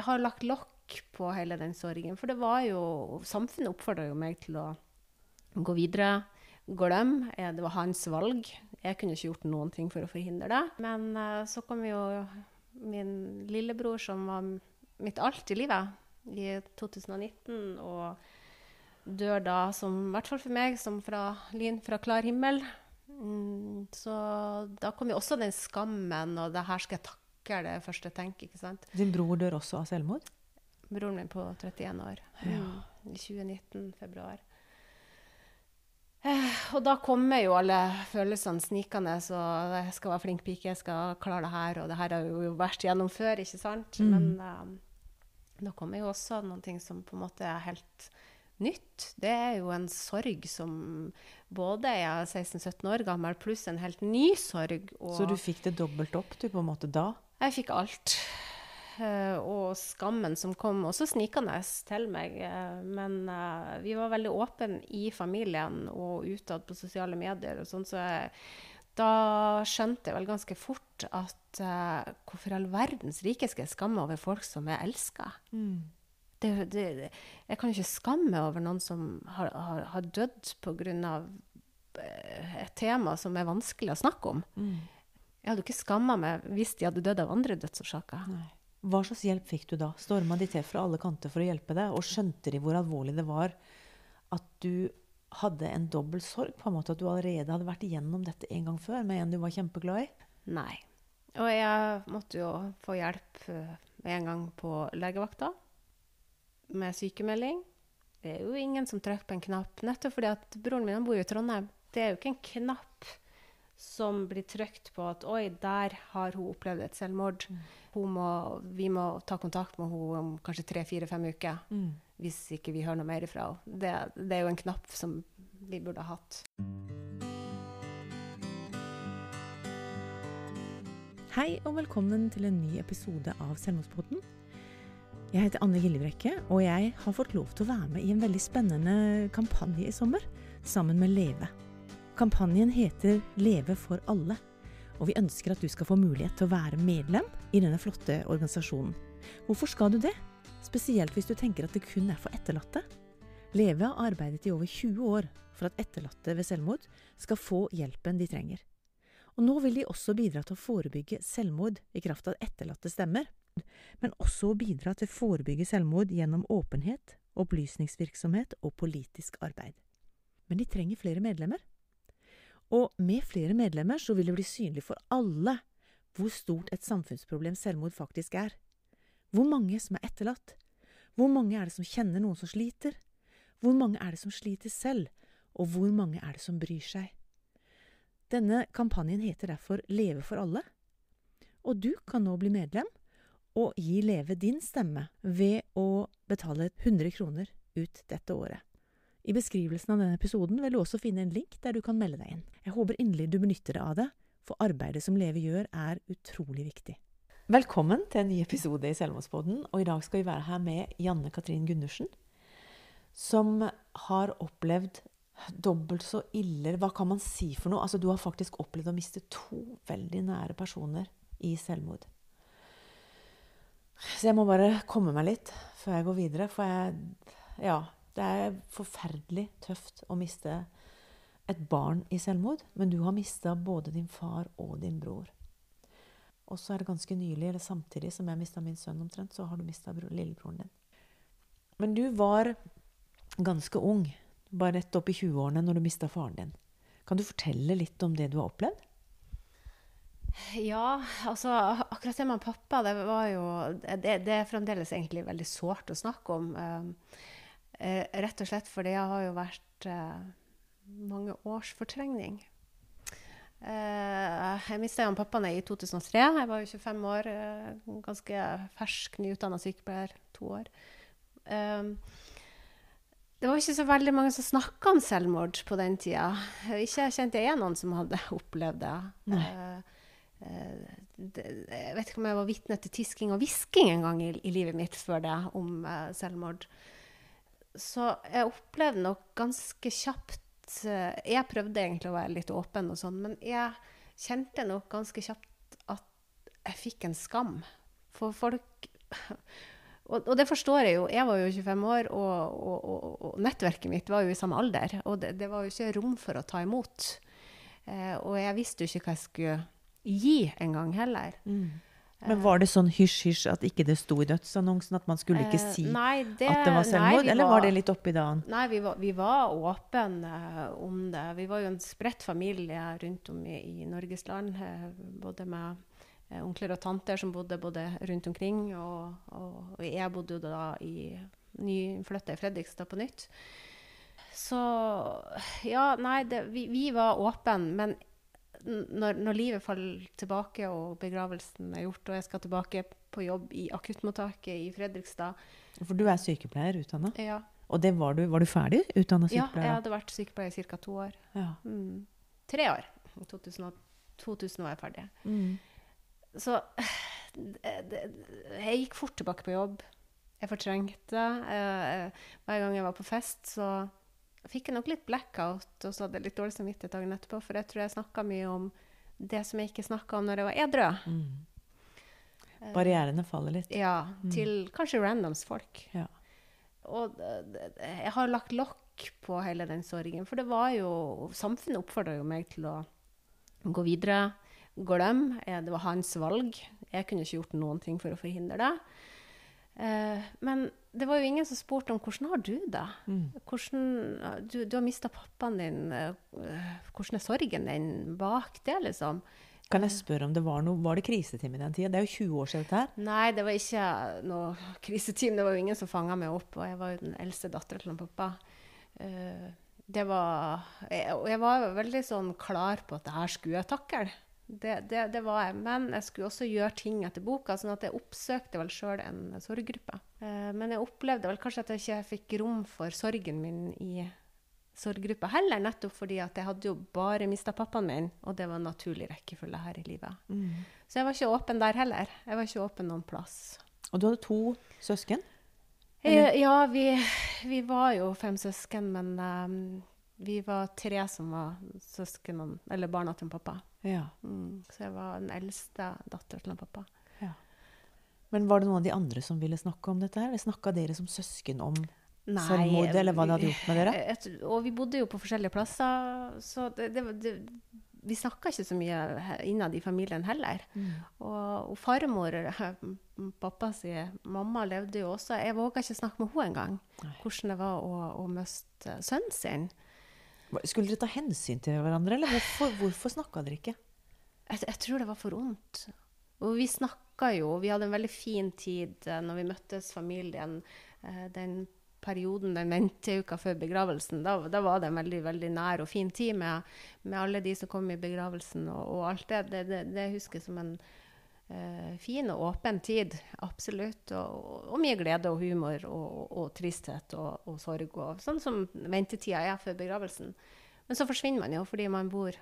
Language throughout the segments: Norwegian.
jeg har lagt lokk på hele den sorgen. For det var jo Samfunnet oppfordra jo meg til å gå videre. Glem. Eh, Det var hans valg. Jeg kunne ikke gjort noen ting for å forhindre det. Men eh, så kom jo min lillebror, som var mitt alt i livet, i 2019, og dør da, som, i hvert fall for meg, som fra lyn fra klar himmel. Mm, så da kom jo også den skammen, og det her skal jeg takle det første jeg tenker. ikke sant? Din bror dør også av selvmord? Broren min på 31 år. Ja. Mm, I 2019, februar. Eh, og da kommer jo alle følelsene snikende, så jeg skal være flink pike, jeg skal klare det her, og det her har jo vært gjennom før, ikke sant? Mm. Men eh, da kommer jo også noen ting som på en måte er helt nytt. Det er jo en sorg som både er 16-17 år gammel, pluss en helt ny sorg. Så du fikk det dobbelt opp du på en måte da? Jeg fikk alt. Eh, og skammen som kom også snikende til meg. eh, men eh, vi var veldig åpne i familien og utad på sosiale medier og sånn, så jeg, da skjønte jeg vel ganske fort at uh, hvorfor all verdens rike skal jeg skamme over folk som jeg elsker? Mm. det, det- jeg kan jo ikke skamme over noen som har, har, har dødd pga. et tema som er vanskelig å snakke om. Jeg hadde jo ikke skamma meg hvis de hadde dødd av andre dødsårsaker. Hva slags hjelp fikk du da? Storma de til fra alle kanter for å hjelpe deg? Og skjønte de hvor alvorlig det var at du hadde en dobbel sorg? på en måte At du allerede hadde vært igjennom dette en gang før med en du var kjempeglad i? Nei. Og jeg måtte jo få hjelp eh, en gang på legevakta med sykemelding. Det er jo ingen som trykker på en knapp, nettopp fordi at broren min bor jo i Trondheim. Det er jo ikke en knapp som blir trykt på at oi, der har hun opplevd et selvmord. Hun må, vi må ta kontakt med henne om kanskje tre-fire-fem uker. Hvis ikke vi hører noe mer ifra henne. Det, det er jo en knapp som vi burde ha hatt. Hei og velkommen til en ny episode av Selvmordspodden. Jeg heter Anne Gillebrekke, og jeg har fått lov til å være med i en veldig spennende kampanje i sommer, sammen med Leve. Kampanjen heter Leve for alle, og vi ønsker at du skal få mulighet til å være medlem i denne flotte organisasjonen. Hvorfor skal du det? Spesielt hvis du tenker at det kun er for etterlatte. Leve har arbeidet i over 20 år for at etterlatte ved selvmord skal få hjelpen de trenger. Og nå vil de også bidra til å forebygge selvmord i kraft av etterlatte stemmer, men også å bidra til å forebygge selvmord gjennom åpenhet, opplysningsvirksomhet og politisk arbeid. Men de trenger flere medlemmer. Og med flere medlemmer så vil det bli synlig for alle hvor stort et samfunnsproblem selvmord faktisk er. Hvor mange som er etterlatt? Hvor mange er det som kjenner noen som sliter? Hvor mange er det som sliter selv? Og hvor mange er det som bryr seg? Denne kampanjen heter derfor Leve for alle. Og du kan nå bli medlem og gi Leve din stemme ved å betale 100 kroner ut dette året. I beskrivelsen av denne episoden vil du også finne en link der du kan melde deg inn. Jeg håper inderlig du benytter deg av det, for arbeidet som Leve gjør er utrolig viktig. Velkommen til en ny episode i Selvmordspodden, og i dag skal vi være her med Janne Katrin Gundersen, som har opplevd dobbelt så ille Hva kan man si for noe? Altså, du har faktisk opplevd å miste to veldig nære personer i selvmord. Så jeg må bare komme meg litt før jeg går videre. For jeg Ja, det er forferdelig tøft å miste et barn i selvmord. Men du har mista både din far og din bror. Og så er det ganske nylig, eller samtidig som jeg mista min sønn omtrent, så har du mista lillebroren din. Men du var ganske ung, bare rett opp i 20-årene, når du mista faren din. Kan du fortelle litt om det du har opplevd? Ja, altså akkurat det med pappa, det var jo Det, det er fremdeles egentlig veldig sårt å snakke om. Eh, rett og slett fordi jeg har jo vært eh, mange års fortrengning. Eh, jeg mista pappaen i 2003. Jeg var jo 25 år, eh, ganske fersk, nyutdanna sykepleier. To år. Eh, det var ikke så veldig mange som snakka om selvmord på den tida. Ikke kjente jeg noen som hadde opplevd det. Nei. Eh, Eh, jeg vet ikke om jeg var vitne til tisking og hvisking en gang i, i livet mitt før det om eh, selvmord. Så jeg opplevde nok ganske kjapt eh, Jeg prøvde egentlig å være litt åpen, og sånn, men jeg kjente nok ganske kjapt at jeg fikk en skam. For folk og, det forstår jeg jo. Jeg var jo 25 år, og, og, og, nettverket mitt var jo i samme alder. Og det, det var jo ikke rom for å ta imot. Eh, og jeg visste jo ikke hva jeg skulle gi engang heller. Men var det sånn hysj-hysj at ikke det sto i dødsannonsen at man skulle ikke si si nei, det, at det var nei, selvmord? eller var det litt oppi dagen? Nei, vi var, vi var åpne eh, om det. Vi var jo en spredt familie rundt om i, i Norges land. eh, både med eh, onkler og tanter som bodde både rundt omkring. Og, og, og jeg bodde jo da i nyflytta i Fredrikstad på nytt. Så ja, nei, det, vi, vi var åpne. Men når, når livet faller tilbake og begravelsen er gjort, og jeg skal tilbake på jobb i akuttmottaket i Fredrikstad For du er sykepleier utdanna. ja, Og det var du, var du ferdig utdanna ja, jeg hadde vært sykepleier i ca. to år. Ja. Mm. Tre år. I 2000, 2000 var jeg ferdig. Mm. Så det, det, jeg gikk fort tilbake på jobb. Jeg fortrengte. Jeg, hver gang jeg var på fest, så fikk jeg nok litt blackout, og så hadde jeg litt dårlig samvittighet dagen etterpå, for jeg tror jeg snakka mye om det som jeg ikke snakka om når jeg var edru. Mm. Barrierene faller litt. Ja, til kanskje randoms folk. Ja. Og det- jeg har lagt lokk på hele den sorgen, for det var jo Samfunnet oppfordra jo meg til å gå videre. Glem. Eh, Det var hans valg. Jeg kunne ikke gjort noen ting for å forhindre det. Eh, men det var jo ingen som spurte om hvordan har du det? Mm. Hvordan, du, du har mista pappaen din. eh, Hvordan er sorgen din bak det, liksom? Kan jeg spørre om det var noe Var det krisetime i den tida? Det er jo 20 år siden dette her. Nei, det var ikke noe krisetime. Det var jo ingen som fanga meg opp. Og jeg var jo den eldste dattera til pappa. Eh, det var Og jeg var veldig sånn klar på at det her skulle jeg takle. Det, det, det var jeg. Men jeg skulle også gjøre ting etter boka, sånn at jeg oppsøkte vel sjøl en sorggruppe. Eh, men jeg opplevde vel kanskje at jeg ikke fikk rom for sorgen min i sorggruppa heller, nettopp fordi at jeg hadde jo bare mista pappaen min, og det var en naturlig rekkefølge her i livet. Så jeg var ikke åpen der heller. Jeg var ikke åpen noen plass. Og du hadde to søsken? Eller? Eh, Ja, vi, vi var jo fem søsken, men um, vi var tre som var søsken, eller barna til pappa. Ja. Mm. Så jeg var den eldste dattera til pappa. Men var det noen av de andre som ville snakke om dette her? Snakka dere som søsken om Nei, selvmord, eller hva det hadde gjort med dere? Et, og vi bodde jo på forskjellige plasser, så det, det, det, vi snakka ikke så mye innad i familien heller. Mm. Og, og farmor, pappa sier, mamma, levde jo også Jeg våga ikke snakke med henne engang. Hvordan det var å, å miste sønnen sin. Skulle dere ta hensyn til hverandre, eller hvorfor, hvorfor snakka dere ikke? Jeg, jeg tror det var for vondt. Og vi snakka jo, vi hadde en veldig fin tid eh, når vi møttes, familien. Eh, den perioden, den venteuka før begravelsen, da, da var det en veldig veldig nær og fin tid med, med alle de som kom i begravelsen og, og alt det. Det, det. det husker jeg som en fin og åpen tid, absolutt. Og, og mye glede og humor og, og, og tristhet og, sorg. Og, sånn som ventetida er før begravelsen. Men så forsvinner man jo fordi man bor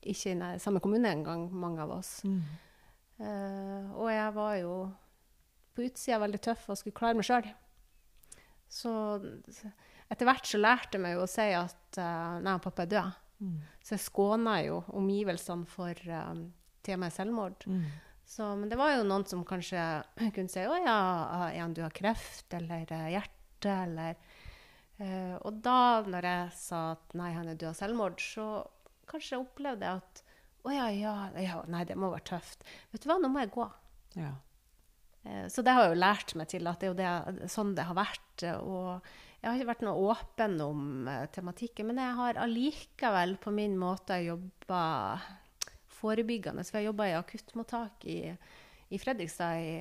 ikke i samme kommune engang, mange av oss. Eh, og jeg var jo på utsida veldig tøff og skulle klare meg sjøl. Så etter hvert så lærte jeg meg jo å si at uh, nei, pappa er død. Mm. Så jeg skåna jo omgivelsene for um, temaet selvmord. Mm. Så, men det var jo noen som kanskje kunne si 'Å ja, ja du har kreft?' eller eh, 'hjerte', eller uh, Og da, når jeg sa at nei, han er død av selvmord, så kanskje jeg opplevde jeg at 'Å ja, ja, ja, nei, det må være tøft'. Vet du hva, nå må jeg gå. Ja. Uh, Så det har jeg jo lært meg til, at det er jo det, sånn det har vært. Og jeg har ikke vært noe åpen om uh, tematikken, men jeg har allikevel på min måte jobba forebyggende. For jeg jobba i akuttmottak i, i Fredrikstad i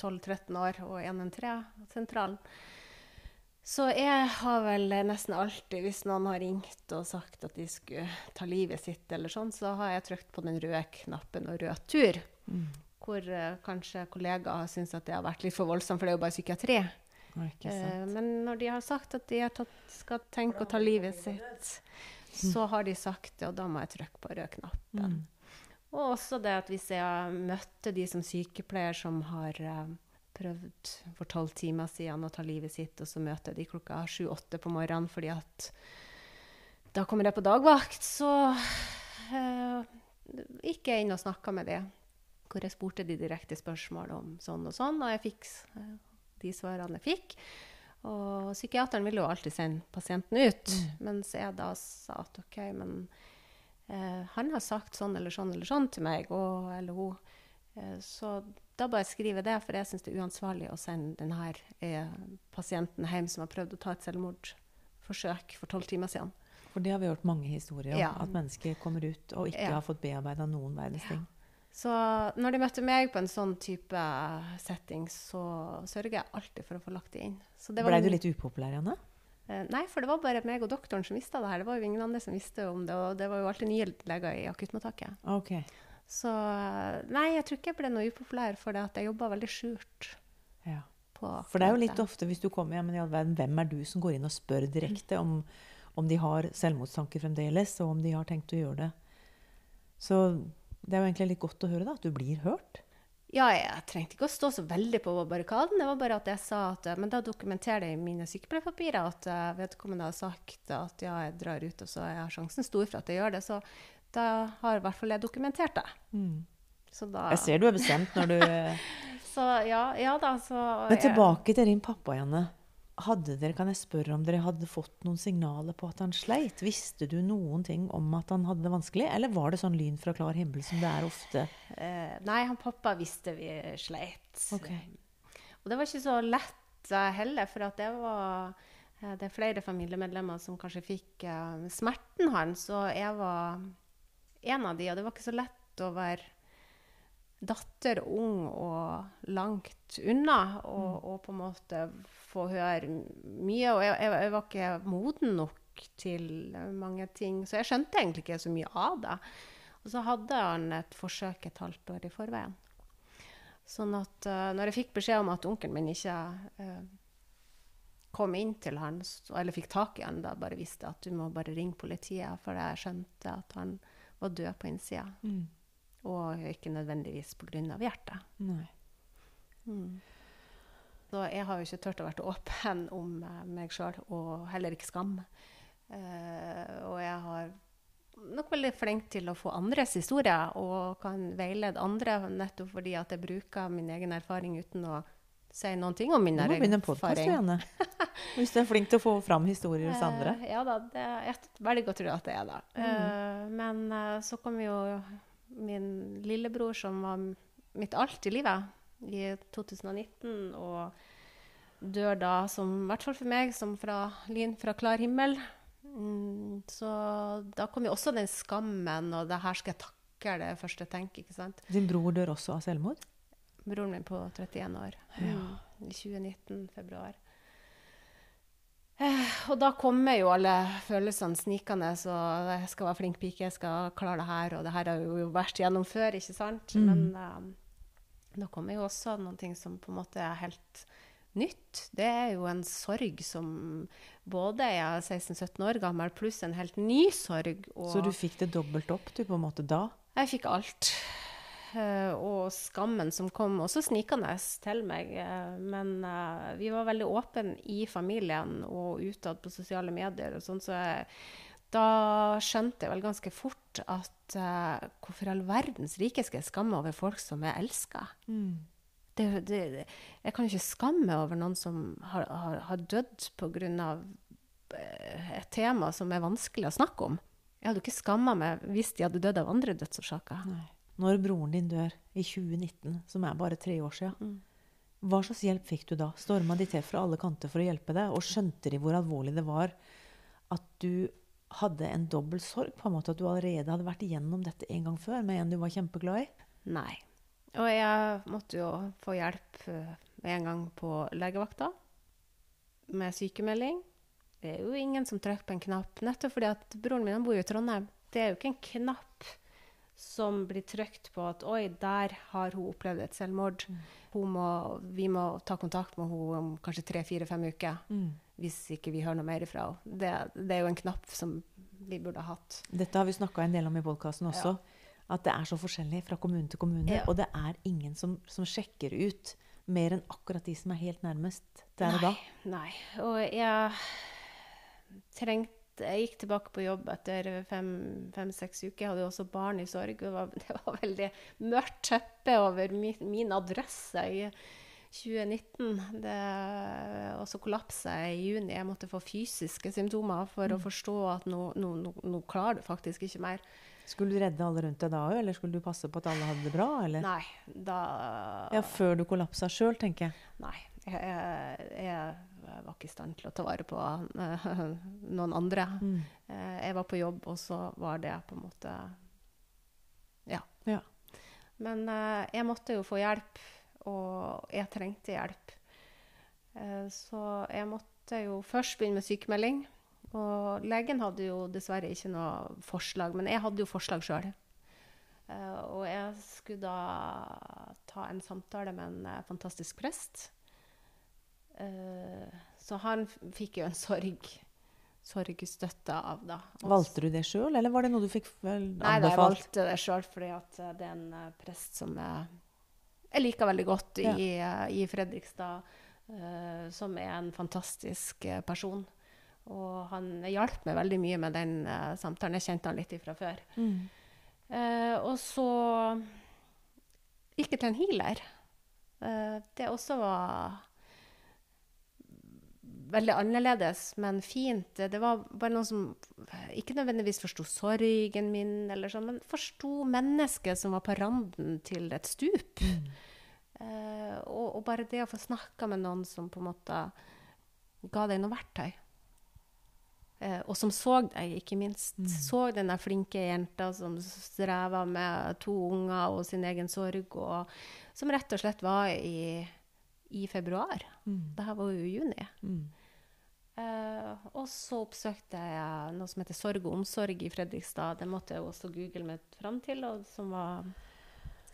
12-13 år, og 113-sentralen. Så jeg har vel nesten alltid, hvis noen har ringt og sagt at de skulle ta livet sitt, eller sånn, så har jeg trykt på den røde knappen og rød tur Mm. hvor uh, kanskje kollegaer har syntes at det har vært litt for voldsomt, for det er jo bare psykiatri. Eh, men når de har sagt at de har tatt, skal tenke å ta livet sitt, så har de sagt det, og da må jeg trykke på rød knappen. Mm. Og også det at hvis jeg møtte de som sykepleier som har eh, prøvd for tolv timer siden å ta livet sitt, og så møter jeg de klokka sju-åtte på morgenen fordi at da kommer jeg på dagvakt, så eh, gikk jeg inn og snakka med de. hvor jeg spurte de direkte spørsmål om sånn og sånn, og jeg fikk eh, de svarene jeg fikk. Og psykiateren ville jo alltid sende pasienten ut, Mm. mens jeg da sa at OK, men eh, han har sagt sånn eller sånn eller sånn til meg, og, eller hun. Eh, så da bare skriver jeg det, for jeg syns det er uansvarlig å sende denne eh, pasienten hjem som har prøvd å ta et selvmordsforsøk for tolv timer siden. For det har vi hørt mange historier om. Ja. At mennesker kommer ut og ikke Ja. har fått bearbeida noen verdens ting. Så når de møtte meg på en sånn type setting, så sørger jeg alltid for å få lagt det inn. Blei du litt upopulær, Janne? Eh, Nei, for det var bare meg og doktoren som visste det her. Det var jo ingen andre som visste om det, og det var jo alltid nye leger i akuttmottaket. Okay. Så eh, nei, jeg tror ikke jeg ble noe upopulær, for det at jeg jobba veldig skjult Ja. For det er jo litt ofte hvis du kommer ja, men i all verden, hvem er du som går inn og spør direkte om, om de har selvmordstanker fremdeles, og om de har tenkt å gjøre det. Så det er jo egentlig litt godt å høre da, at du blir hørt. Ja, jeg trengte ikke å stå så veldig på barrikaden. Det var bare at jeg sa at eh, Men da dokumenterer jeg i mine sykepleierpapirer at eh, vedkommende har sagt at ja, jeg drar ut, og så er sjansen stor for at jeg gjør det. Så da har i hvert fall jeg dokumentert det. Så da Jeg ser du er bestemt når du Så ja, ja da, så Men tilbake til din pappa, Janne. Hadde dere, kan jeg spørre om dere hadde fått noen signaler på at han sleit? Visste du noen ting om at han hadde det vanskelig, eller var det sånn lyn fra klar himmel som det er ofte? Uh, nei, han pappa visste vi sleit. Okay. Og det var ikke så lett eh, heller, for at det var eh, Det er flere familiemedlemmer som kanskje fikk uh, smerten hans, og jeg var en av de, og det var ikke så lett å være datter, ung og langt unna, og, og på en måte få høre mye. Og jeg, jeg, jeg var ikke moden nok til mange ting, så jeg skjønte egentlig ikke så mye av det. Og så hadde han et forsøk et halvt år i forveien. Sånn at uh, når jeg fikk beskjed om at onkelen min ikke uh, kom inn til han, eller fikk tak i han, da bare visste jeg at du må bare ringe politiet, for jeg skjønte at han var død på innsida. Og ikke nødvendigvis pga. hjertet. Nei. Så jeg har jo ikke turt å være åpen om eh, meg sjøl, og heller ikke skam. Uh, og jeg har nok veldig flink til å få andres historier og kan veilede andre nettopp fordi at jeg bruker min egen erfaring uten å si noen ting om min erfaring. Du må begynne en podkast, igjen, Janne. Hvis du er flink til å få fram historier hos andre. Uh, ja da, det er et veldig godt tro at det er det. Eh, men eh, så kom jo min lillebror, som var mitt alt i livet, i 2019, og dør da, som, i hvert fall for meg, som fra lyn fra klar himmel. Mm, så da kom jo også den skammen, og det her skal jeg takle det første jeg tenker, ikke sant. Din bror dør også av selvmord? Broren min på 31 år. Ja. I 2019, februar. Eh, og da kommer jo alle følelsene snikende, så jeg skal være flink pike, jeg skal klare det her, og det her har jo vært gjennom før, ikke sant? Men eh, da kommer jo også ting som på en måte er helt nytt. Det er jo en sorg som både er 16-17 år gammel, pluss en helt ny sorg. Så du fikk det dobbelt opp du på en måte da? jeg fikk alt. Eh, og skammen som kom også snikende til meg. eh, men eh, vi var veldig åpne i familien og utad på sosiale medier. og sånn, så jeg, da skjønte jeg vel ganske fort at uh, hvorfor all verdens rike skal jeg skamme over folk som jeg elsker? Mm. det, det, jeg kan jo ikke skamme over noen som har, har, har dødd pga. et tema som er vanskelig å snakke om. Jeg hadde jo ikke skamma meg hvis de hadde dødd av andre dødsårsaker. Når broren din dør i 2019, som er bare tre år siden, hva slags hjelp fikk du da? Storma de til fra alle kanter for å hjelpe deg? Og skjønte de hvor alvorlig det var at du hadde en dobbel sorg? på en måte At du allerede hadde vært igjennom dette en gang før med en du var kjempeglad i? Nei. Og jeg måtte jo få hjelp eh, en gang på legevakta med sykemelding. Det er jo ingen som trykker på en knapp, nettopp fordi at broren min bor jo i Trondheim. Det er jo ikke en knapp som blir trykt på at oi, der har hun opplevd et selvmord. Hun må, vi må ta kontakt med henne om kanskje tre-fire-fem uker. Hvis ikke vi hører noe mer ifra henne. Det, det er jo en knapp som vi burde ha hatt. Dette har vi snakka en del om i podkasten også. At det er så forskjellig fra kommune til kommune. Ja. Og det er ingen som, som sjekker ut mer enn akkurat de som er helt nærmest der og da. Nei. Og jeg trengte jeg gikk tilbake på jobb etter fem-seks uker. Jeg hadde jo også barn i sorg. Det var, det var veldig mørkt teppe over min, min adresse i 2019. Og så kollapsa jeg i juni. Jeg måtte få fysiske symptomer for mm. å forstå at nå, nå, nå, nå, klarer du faktisk ikke mer. Skulle du redde alle rundt deg da òg, eller skulle du passe på at alle hadde det bra? Eller? Nei, da Ja, Før du kollapsa sjøl, tenker jeg. Nei. Jeg, jeg, jeg, var ikke i stand til å ta vare på uh, noen andre. Mm. Uh, jeg var på jobb, og så var det på en måte Ja. ja. Men uh, jeg måtte jo få hjelp, og jeg trengte hjelp. så jeg måtte jo først begynne med sykemelding. Og legen hadde jo dessverre ikke noe forslag, men jeg hadde jo forslag sjøl. og jeg skulle da ta en samtale med en fantastisk prest Eh, så han fikk jo en sorg sorgstøtte av, da. Valgte du det sjøl, eller var det noe du fikk anbefalt? Nei, jeg valgte det sjøl fordi at eh, det er en prest som jeg, jeg liker veldig godt ja. i, uh, i, Fredrikstad. Uh, som er en fantastisk person. Og han hjalp meg veldig mye med den samtalen. Jeg kjente han litt fra før. Mm. og så gikk jeg til en healer. det også var veldig annerledes, men fint. Det var bare noen som ikke nødvendigvis forsto sorgen min, eller sånn, men forsto mennesket som var på randen til et stup. Mm. Uh, og, og, bare det å få snakka med noen som på en måte ga deg noe verktøy. Uh, og som så deg, ikke minst. Mm. Så den flinke jenta som streva med to unger og sin egen sorg, og som rett og slett var i, i februar. Mm. Dette var jo i juni. Mm. Uh, og så oppsøkte jeg noe som heter Sorg og omsorg i Fredrikstad. Det måtte jeg også google meg fram til, og som var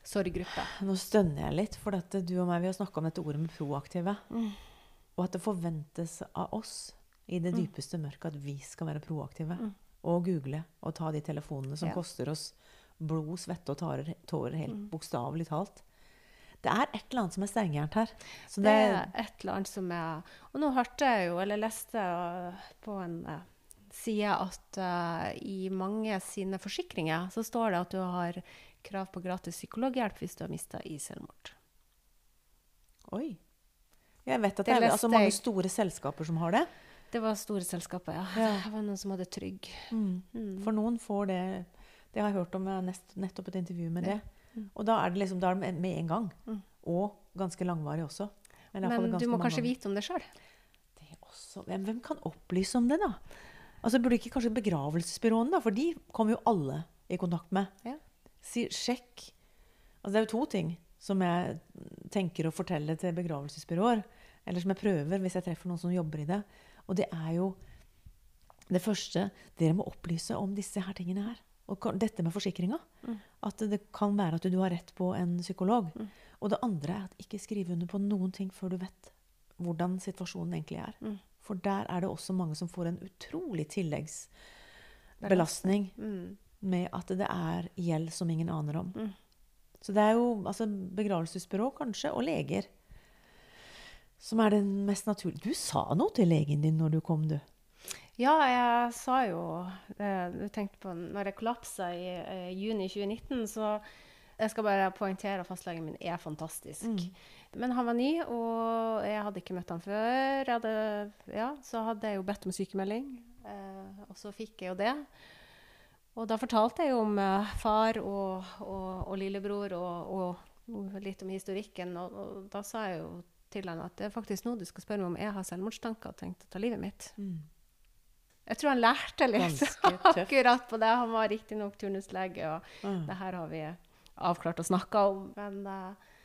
sorggruppe. Nå stønner jeg litt, for du og meg vi har snakka om dette ordet med proaktive. Mm. Og at det forventes av oss i det mm. dypeste mørket at vi skal være proaktive. Mm. Og google og ta de telefonene som ja. koster oss blod, svette og tårer helt mm. bokstavelig talt. Det er et eller annet som er steingærent her. Det, det, er et eller annet som er Og nå hørte jeg jo, eller leste på en uh, side at uh, i mange sine forsikringer så står det at du har krav på gratis psykologhjelp hvis du har mista i selvmord. Oi. Jeg vet at det, det er altså mange store selskaper som har det. Det var store selskaper, ja. ja. Det var noen som hadde Trygg. Mm. Mm. For noen får det Det har jeg hørt om. Jeg har nettopp et intervju med det. det. Og da er det liksom, da er det med en gang. Mm. Og ganske langvarig også. Men, Men du må kanskje vite om det sjøl? Hvem, hvem, kan opplyse om det, da? Altså Burde ikke kanskje begravelsesbyråene, da? For de kommer jo alle i kontakt med. Ja. Si, sjekk. Altså Det er jo to ting som jeg tenker å fortelle til begravelsesbyråer. Eller som jeg prøver hvis jeg treffer noen som jobber i det. Og det er jo det første Dere må opplyse om disse her tingene her. Og dette med forsikringa. Mm. At det kan være at du har rett på en psykolog. Mm. Og det andre er at ikke skrive under på noen ting før du vet hvordan situasjonen egentlig er. Mm. For der er det også mange som får en utrolig tilleggsbelastning mm. med at det er gjeld som ingen aner om. Mm. Så det er jo altså, begravelsesbyrå kanskje, og leger, som er den mest naturlige. Du sa noe til legen din når du kom, du. Ja, jeg sa jo du tenkte på når jeg kollapsa i uh, juni 2019, så jeg skal bare poengtere at fastlegen min er fantastisk. Mm. Men han var ny, og jeg hadde ikke møtt han før. Hadde, ja, så hadde jeg jo bedt om sykemelding, eh, og så fikk jeg jo det. Og da fortalte jeg jo om uh, far og, og, og lillebror og, og, litt om historikken. Og, da sa jeg jo til han at det er faktisk nå du skal spørre meg om jeg har selvmordstanker og tenkt å ta livet mitt. Mm. Jeg tror han lærte litt akkurat på det. Han var riktignok turnuslege, og mm. det her har vi avklart og snakka om. Men uh,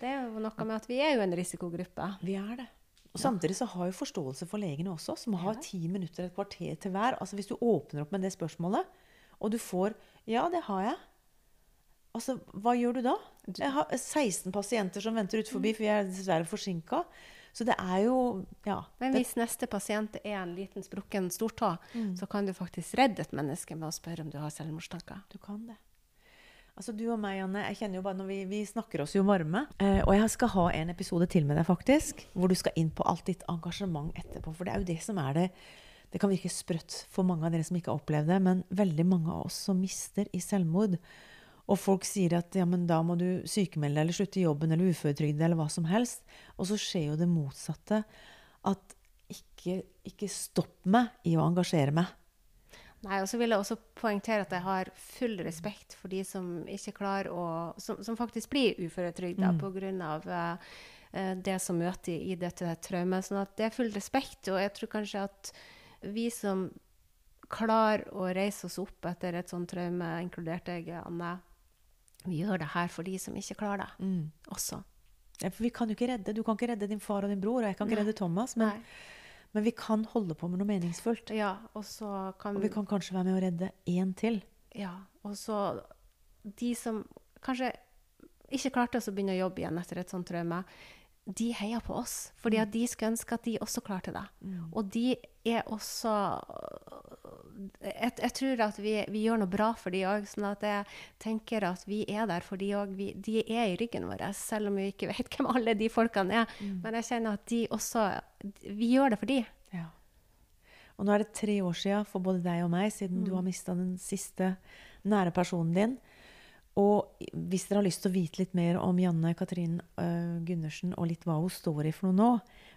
det er jo noe med at vi er jo en risikogruppe. Vi er det. Og Samtidig så har jo forståelse for legene også, som har ti minutter, et kvarter til hver. Altså Hvis du åpner opp med det spørsmålet, og du får 'Ja, det har jeg', altså, hva gjør du da? Jeg har 16 pasienter som venter ut forbi, mm. for vi er dessverre forsinka. Så det er jo ja, Men hvis det, neste pasient er en liten sprukken stortå, mm. så kan du faktisk redde et menneske med å spørre om du har selvmordstanker. Du kan det. Altså Du og meg, Janne, jeg kjenner jo bare når vi, vi snakker oss jo varme. Eh, og jeg skal ha en episode til med deg, faktisk, hvor du skal inn på alt ditt engasjement etterpå. For det er jo det som er det, Det kan virke sprøtt for mange av dere som ikke har opplevd det, men veldig mange av oss som mister i selvmord. Og folk sier at ja, men da må du sykemelde deg eller slutte i jobben eller uføretrygde eller hva som helst. Og så skjer jo det motsatte. At ikke, ikke stopp meg i å engasjere meg. Nei, og så vil jeg også poengtere at jeg har full respekt for de som ikke klarer å Som, som faktisk blir uføretrygda mm. pga. Uh, det som møter i, dette traumet. Sånn at det er full respekt. Og jeg tror kanskje at vi som klarer å reise oss opp etter et sånt traume, inkludert deg, Anne, vi gjør det her for de som ikke klarer det mm. også. Ja, for vi kan jo ikke redde. Du kan ikke redde din far og din bror, og jeg kan ikke Nei. redde Thomas. Men, men, vi kan holde på med noe meningsfullt. Ja, og, kan, og vi kan kanskje være med å redde én til. Ja, og så de som kanskje ikke klarte å begynne å jobbe igjen etter et sånt traume, de heier på oss. Fordi mm. at de skulle ønske at de også klarte det. Mm. Og de er også Jeg, jeg tror at vi, vi, gjør noe bra for de òg. Sånn at jeg tenker at vi er der for de òg. De er i ryggen vår, selv om vi ikke vet hvem alle de folkene er. Mm. Men jeg kjenner at de også Vi gjør det for de. Ja. Og nå er det tre år siden for både deg og meg siden du mm. har mista den siste nære personen din. Og hvis dere har lyst til å vite litt mer om Janne Katrin uh, Gundersen og litt hva hun står i for noe nå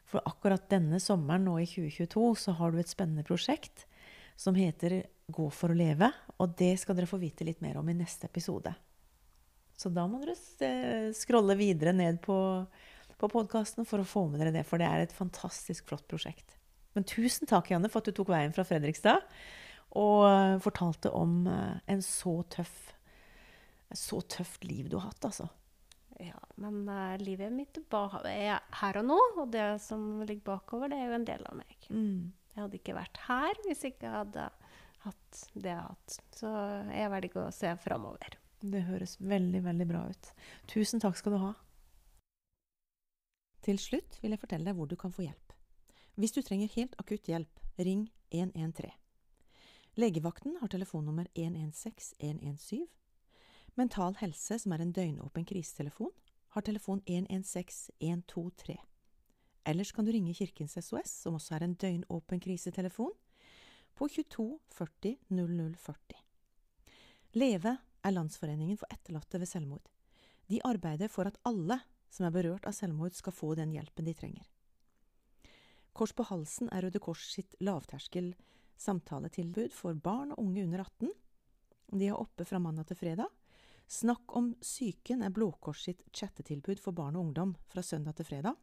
For akkurat denne sommeren nå i 2022 så har du et spennende prosjekt som heter Gå for å leve. Og det skal dere få vite litt mer om i neste episode. Så da må dere scrolle videre ned på, på podkasten for å få med dere det. For det er et fantastisk flott prosjekt. Men tusen takk, Janne, for at du tok veien fra Fredrikstad og uh, fortalte om en så tøff så tøft liv du har hatt, altså. Ja, men uh, livet mitt er her og nå, og det som ligger bakover, det er jo en del av meg. Mm. Jeg hadde ikke vært her hvis jeg ikke hadde hatt det jeg har hatt. Så jeg velger å se framover. Det høres veldig, veldig bra ut. Tusen takk skal du ha. Til slutt vil jeg fortelle deg hvor du kan få hjelp. Hvis du trenger helt akutt hjelp, ring 113. Legevakten har telefonnummer 116 117 Mental Helse, som er en døgnåpen krisetelefon, har telefon 116 123. Ellers kan du ringe Kirkens SOS, som også er en døgnåpen krisetelefon, på 22 40 00 40. Leve er Landsforeningen for etterlatte ved selvmord. De arbeider for at alle som er berørt av selvmord, skal få den hjelpen de trenger. Kors på halsen er Røde Kors sitt lavterskel samtaletilbud for barn og unge under 18. De er oppe fra mandag til fredag, Snakk om psyken er Blå Kors sitt chattetilbud for barn og ungdom fra søndag til fredag.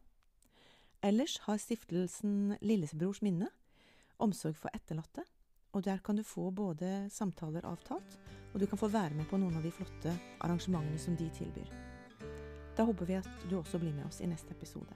Ellers har stiftelsen Lillebrors minne omsorg for etterlatte, og der kan du få både samtaler avtalt, og du kan få være med på noen av de flotte arrangementene som de tilbyr. Da håper vi at du også blir med oss i neste episode.